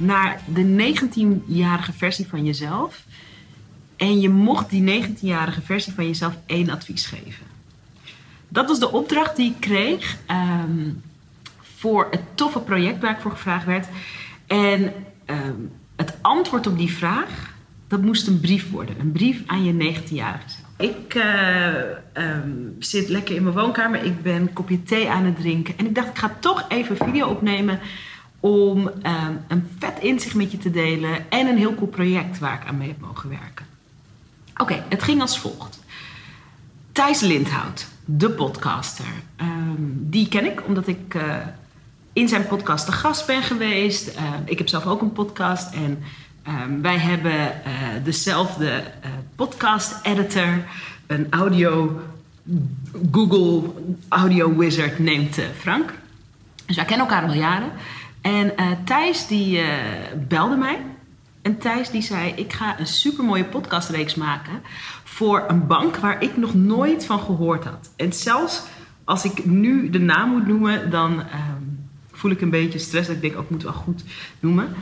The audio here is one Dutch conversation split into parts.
naar de 19-jarige versie van jezelf en je mocht die 19-jarige versie van jezelf één advies geven. Dat was de opdracht die ik kreeg ehm, voor het toffe project waar ik voor gevraagd werd. En ehm, het antwoord op die vraag, dat moest een brief worden. Een brief aan je 19-jarige zelf. Ik uh, um, zit lekker in mijn woonkamer. Ik ben een kopje thee aan het drinken. En ik dacht, ik ga toch even een video opnemen om een vet inzicht met je te delen. En een heel cool project waar ik aan mee heb mogen werken. Oké, het ging als volgt. Thijs Lindhout, de podcaster. Um, die ken ik omdat ik uh, in zijn podcast de gast ben geweest. Uh, ik heb zelf ook een podcast en wij hebben uh, dezelfde podcast editor, een audio Google audio wizard neemt Frank. Dus wij kennen elkaar al jaren. En Thijs die belde mij en Thijs die zei: Ik ga een supermooie podcastreeks maken voor een bank waar ik nog nooit van gehoord had. En zelfs als ik nu de naam moet noemen, dan um, voel ik een beetje stress. Dat ik denk: ook oh, moet wel goed noemen.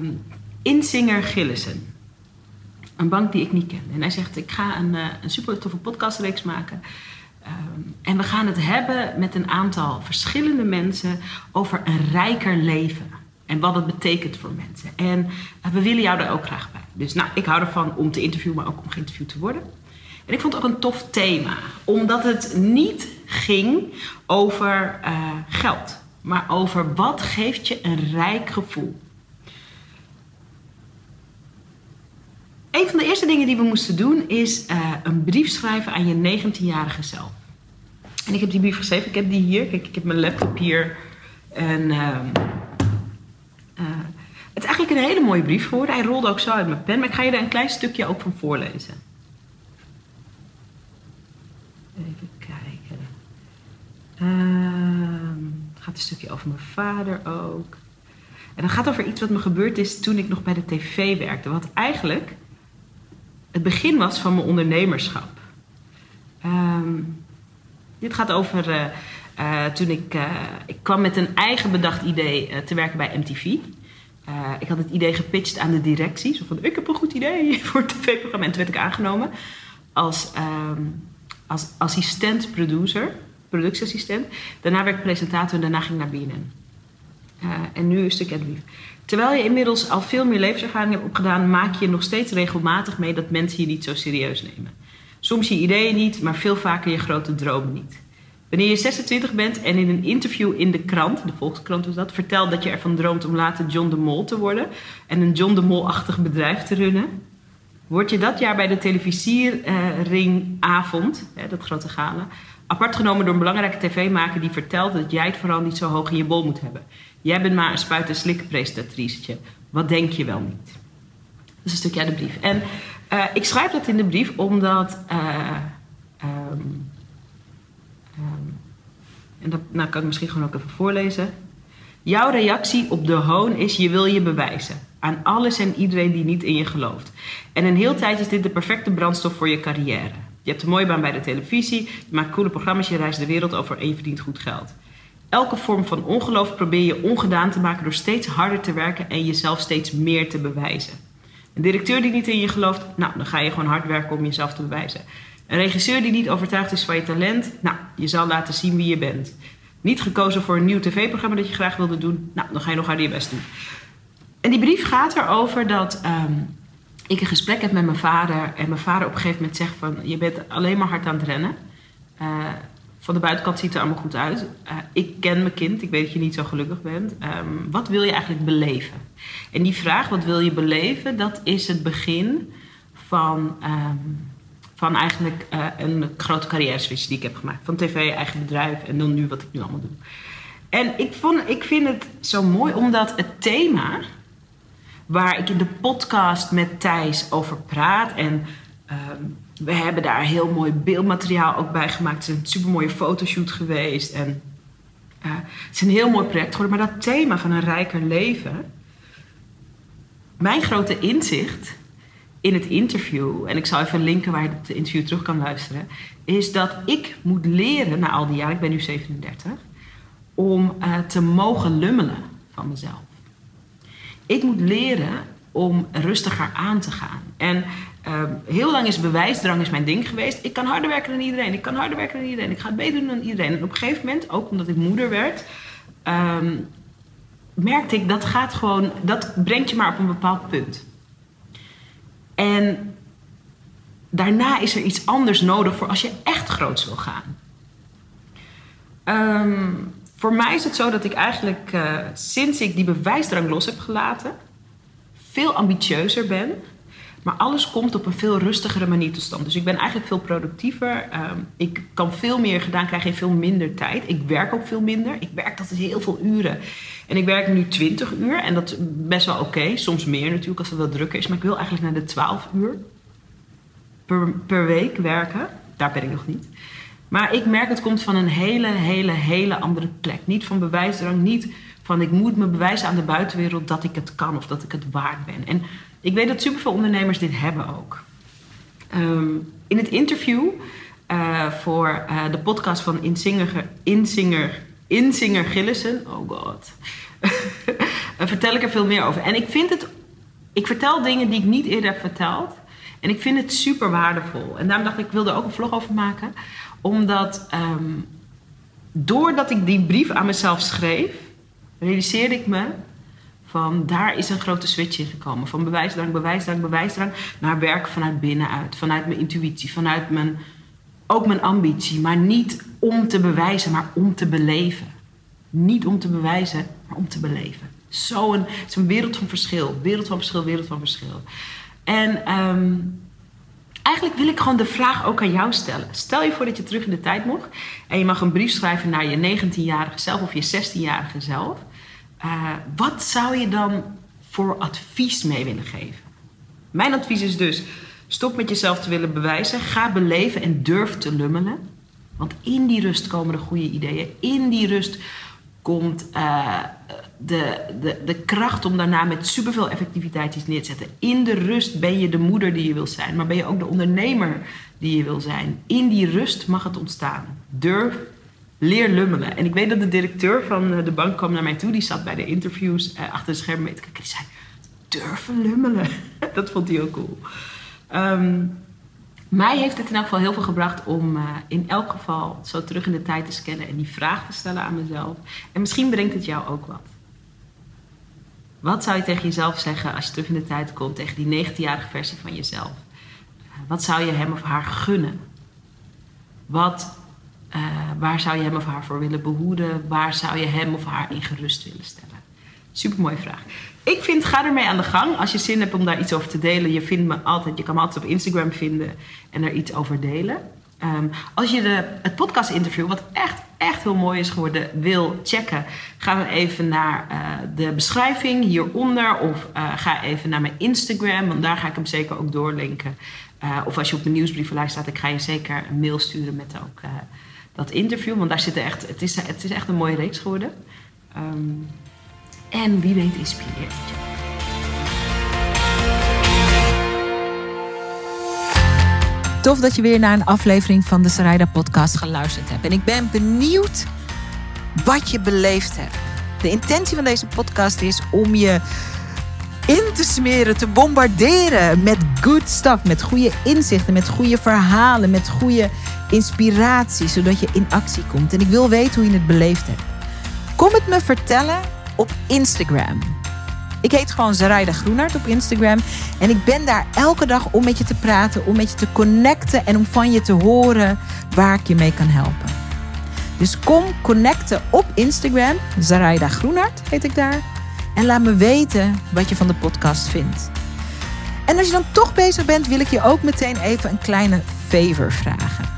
Um, Insinger Gillissen. Een bank die ik niet ken. En hij zegt: Ik ga een, uh, een super toffe podcastreeks maken. Um, en we gaan het hebben met een aantal verschillende mensen over een rijker leven. En wat het betekent voor mensen. En uh, we willen jou er ook graag bij. Dus nou, ik hou ervan om te interviewen, maar ook om geïnterviewd te worden. En ik vond het ook een tof thema. Omdat het niet ging over uh, geld. Maar over wat geeft je een rijk gevoel. Een van de eerste dingen die we moesten doen is uh, een brief schrijven aan je 19-jarige zelf. En ik heb die brief geschreven. Ik heb die hier. Kijk, ik heb mijn laptop hier. En uh, het is eigenlijk een hele mooie brief geworden. Hij rolde ook zo uit mijn pen, maar ik ga je er een klein stukje ook van voorlezen. Even kijken. Uh, het gaat een stukje over mijn vader ook. En dan gaat over iets wat me gebeurd is toen ik nog bij de tv werkte. Wat eigenlijk het begin was van mijn ondernemerschap. Um, dit gaat over uh, uh, toen ik, uh, ik kwam met een eigen bedacht idee te werken bij MTV. ik had het idee gepitcht aan de directie. Zo van, ik heb een goed idee voor het tv-programma. En toen werd ik aangenomen als, um, als assistent-producer, productieassistent. Daarna werd ik presentator en daarna ging ik naar BNN. en nu een stuk lief. Terwijl je inmiddels al veel meer levenservaring hebt opgedaan... maak je nog steeds regelmatig mee dat mensen je niet zo serieus nemen. Soms je ideeën niet, maar veel vaker je grote dromen niet. Wanneer je 26 bent en in een interview in de krant, de Volkskrant was dat, vertelt dat je ervan droomt om later John de Mol te worden en een John de Mol-achtig bedrijf te runnen, word je dat jaar bij de televisieringavond, dat grote gala, apart genomen door een belangrijke tv-maker die vertelt dat jij het vooral niet zo hoog in je bol moet hebben. Jij bent maar een spuit- en. Wat denk je wel niet? Dat is een stukje uit de brief. En uh, ik schrijf dat in de brief omdat. Uh, um, Um, en dat nou, kan ik misschien gewoon ook even voorlezen. Jouw reactie op de hoon is: je wil je bewijzen. Aan alles en iedereen die niet in je gelooft. En een heel tijd is dit de perfecte brandstof voor je carrière. Je hebt een mooie baan bij de televisie, je maakt coole programma's, je reist de wereld over en je verdient goed geld. Elke vorm van ongeloof probeer je ongedaan te maken door steeds harder te werken en jezelf steeds meer te bewijzen. Een directeur die niet in je gelooft, nou, dan ga je gewoon hard werken om jezelf te bewijzen. Een regisseur die niet overtuigd is van je talent, nou, je zal laten zien wie je bent. Niet gekozen voor een nieuw tv-programma dat je graag wilde doen, nou, dan ga je nog harder je best doen. En die brief gaat erover dat um, ik een gesprek heb met mijn vader. En mijn vader op een gegeven moment zegt van, je bent alleen maar hard aan het rennen. Uh, van de buitenkant ziet er allemaal goed uit. Uh, ik ken mijn kind, ik weet dat je niet zo gelukkig bent. Um, wat wil je eigenlijk beleven? En die vraag, wat wil je beleven, dat is het begin van... Um, van eigenlijk uh, een grote carrière switch die ik heb gemaakt. Van tv, eigen bedrijf en dan nu wat ik nu allemaal doe. En ik, vond, ik vind het zo mooi omdat het thema waar ik in de podcast met Thijs over praat. En ehm, we hebben daar heel mooi beeldmateriaal ook bij gemaakt. Het is een supermooie fotoshoot geweest. En uh, het is een heel mooi project geworden. Maar dat thema van een rijker leven. Mijn grote inzicht in het interview, en ik zal even linken waar je het interview terug kan luisteren, is dat ik moet leren na al die jaren, ik ben nu 37, om uh, te mogen lummelen van mezelf. Ik moet leren om rustiger aan te gaan. En uh, heel lang is bewijsdrang is mijn ding geweest. Ik kan harder werken dan iedereen. Ik kan harder werken dan iedereen. Ik ga het beter doen dan iedereen. En op een gegeven moment, ook omdat ik moeder werd, um, merkte ik dat gaat gewoon, dat brengt je maar op een bepaald punt. En daarna is er iets anders nodig voor als je echt groot wil gaan. Um, voor mij is het zo dat ik eigenlijk uh, sinds ik die bewijsdrang los heb gelaten, veel ambitieuzer ben. Maar alles komt op een veel rustigere manier tot stand. Dus ik ben eigenlijk veel productiever. Um, ik kan veel meer gedaan krijgen in veel minder tijd. Ik werk ook veel minder. Ik werk dat is heel veel uren. En ik werk nu 20 uur. En dat is best wel oké. Soms meer natuurlijk als het wel drukker is. Maar ik wil eigenlijk naar de 12 uur per, per week werken. Daar ben ik nog niet. Maar ik merk het komt van een hele, hele, hele andere plek. Niet van bewijsdrang, niet van ik moet me bewijzen aan de buitenwereld dat ik het kan of dat ik het waard ben. En ik weet dat superveel ondernemers dit hebben ook. Um, in het interview uh, voor uh, de podcast van Insinger, Insinger, Insinger Gillissen, oh god, vertel ik er veel meer over. En ik vind het, ik vertel dingen die ik niet eerder heb verteld. En ik vind het super waardevol. En daarom dacht ik, ik wilde er ook een vlog over maken. Omdat um, doordat ik die brief aan mezelf schreef, realiseerde ik me van daar is een grote switch in gekomen. Van bewijsdrang, bewijsdrang, bewijsdrang naar werken vanuit binnenuit. Vanuit mijn intuïtie, vanuit mijn, ook mijn ambitie. Maar niet om te bewijzen, maar om te beleven. Niet om te bewijzen, maar om te beleven. Zo'n zo wereld van verschil. Wereld van verschil, wereld van verschil. En um, eigenlijk wil ik gewoon de vraag ook aan jou stellen. Stel je voor dat je terug in de tijd mocht en je mag een brief schrijven naar je 19-jarige zelf of je 16-jarige zelf. Uh, wat zou je dan voor advies mee willen geven? Mijn advies is dus: stop met jezelf te willen bewijzen. Ga beleven en durf te lummelen. Want in die rust komen de goede ideeën. In die rust komt uh, de, de, de kracht om daarna met superveel effectiviteit iets neer te zetten. In de rust ben je de moeder die je wil zijn, maar ben je ook de ondernemer die je wil zijn. In die rust mag het ontstaan. Durf, leer lummelen. En ik weet dat de directeur van eh, de bank kwam naar mij toe, die zat bij de interviews uh, achter de schermen mee te kijken. Die zei: durven lummelen. dat vond hij ook cool. Um, mij heeft het in elk geval heel veel gebracht om uh, in elk geval zo terug in de tijd te scannen en die vraag te stellen aan mezelf. En misschien brengt het jou ook wat. Wat zou je tegen jezelf zeggen als je terug in de tijd komt, tegen die 19-jarige versie van jezelf? Wat zou je hem of haar gunnen? Wat, uh, waar zou je hem of haar voor willen behoeden? Waar zou je hem of haar in gerust willen stellen? Super mooie vraag. Ik vind, ga ermee aan de gang. Als je zin hebt om daar iets over te delen, je, vindt me altijd, je kan me altijd op Instagram vinden en er iets over delen. Um, als je de, het podcast interview, wat echt, echt heel mooi is geworden, wil checken, ga dan even naar uh, de beschrijving hieronder. Of uh, ga even naar mijn Instagram, want daar ga ik hem zeker ook doorlinken. Of als je op mijn nieuwsbrievenlijst staat, ik ga je zeker een mail sturen met ook dat interview. Want daar zit er echt, het is, het is echt een mooie reeks geworden. Um, en wie weet inspireert je. Tof dat je weer naar een aflevering van de Sarayda podcast geluisterd hebt. En ik ben benieuwd wat je beleefd hebt. De intentie van deze podcast is om je in te smeren, te bombarderen met good stuff, met goede inzichten, met goede verhalen, met goede inspiratie, zodat je in actie komt. En ik wil weten hoe je het beleefd hebt. Kom het me vertellen op Instagram. Ik heet gewoon Zaraida Groenart op Instagram. En ik ben daar elke dag om met je te praten, om met je te connecten en om van je te horen waar ik je mee kan helpen. Dus kom connecten op Instagram. Zaraida Groenart heet ik daar. En laat me weten wat je van de podcast vindt. En als je dan toch bezig bent, wil ik je ook meteen even een kleine favor vragen.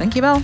Dankjewel.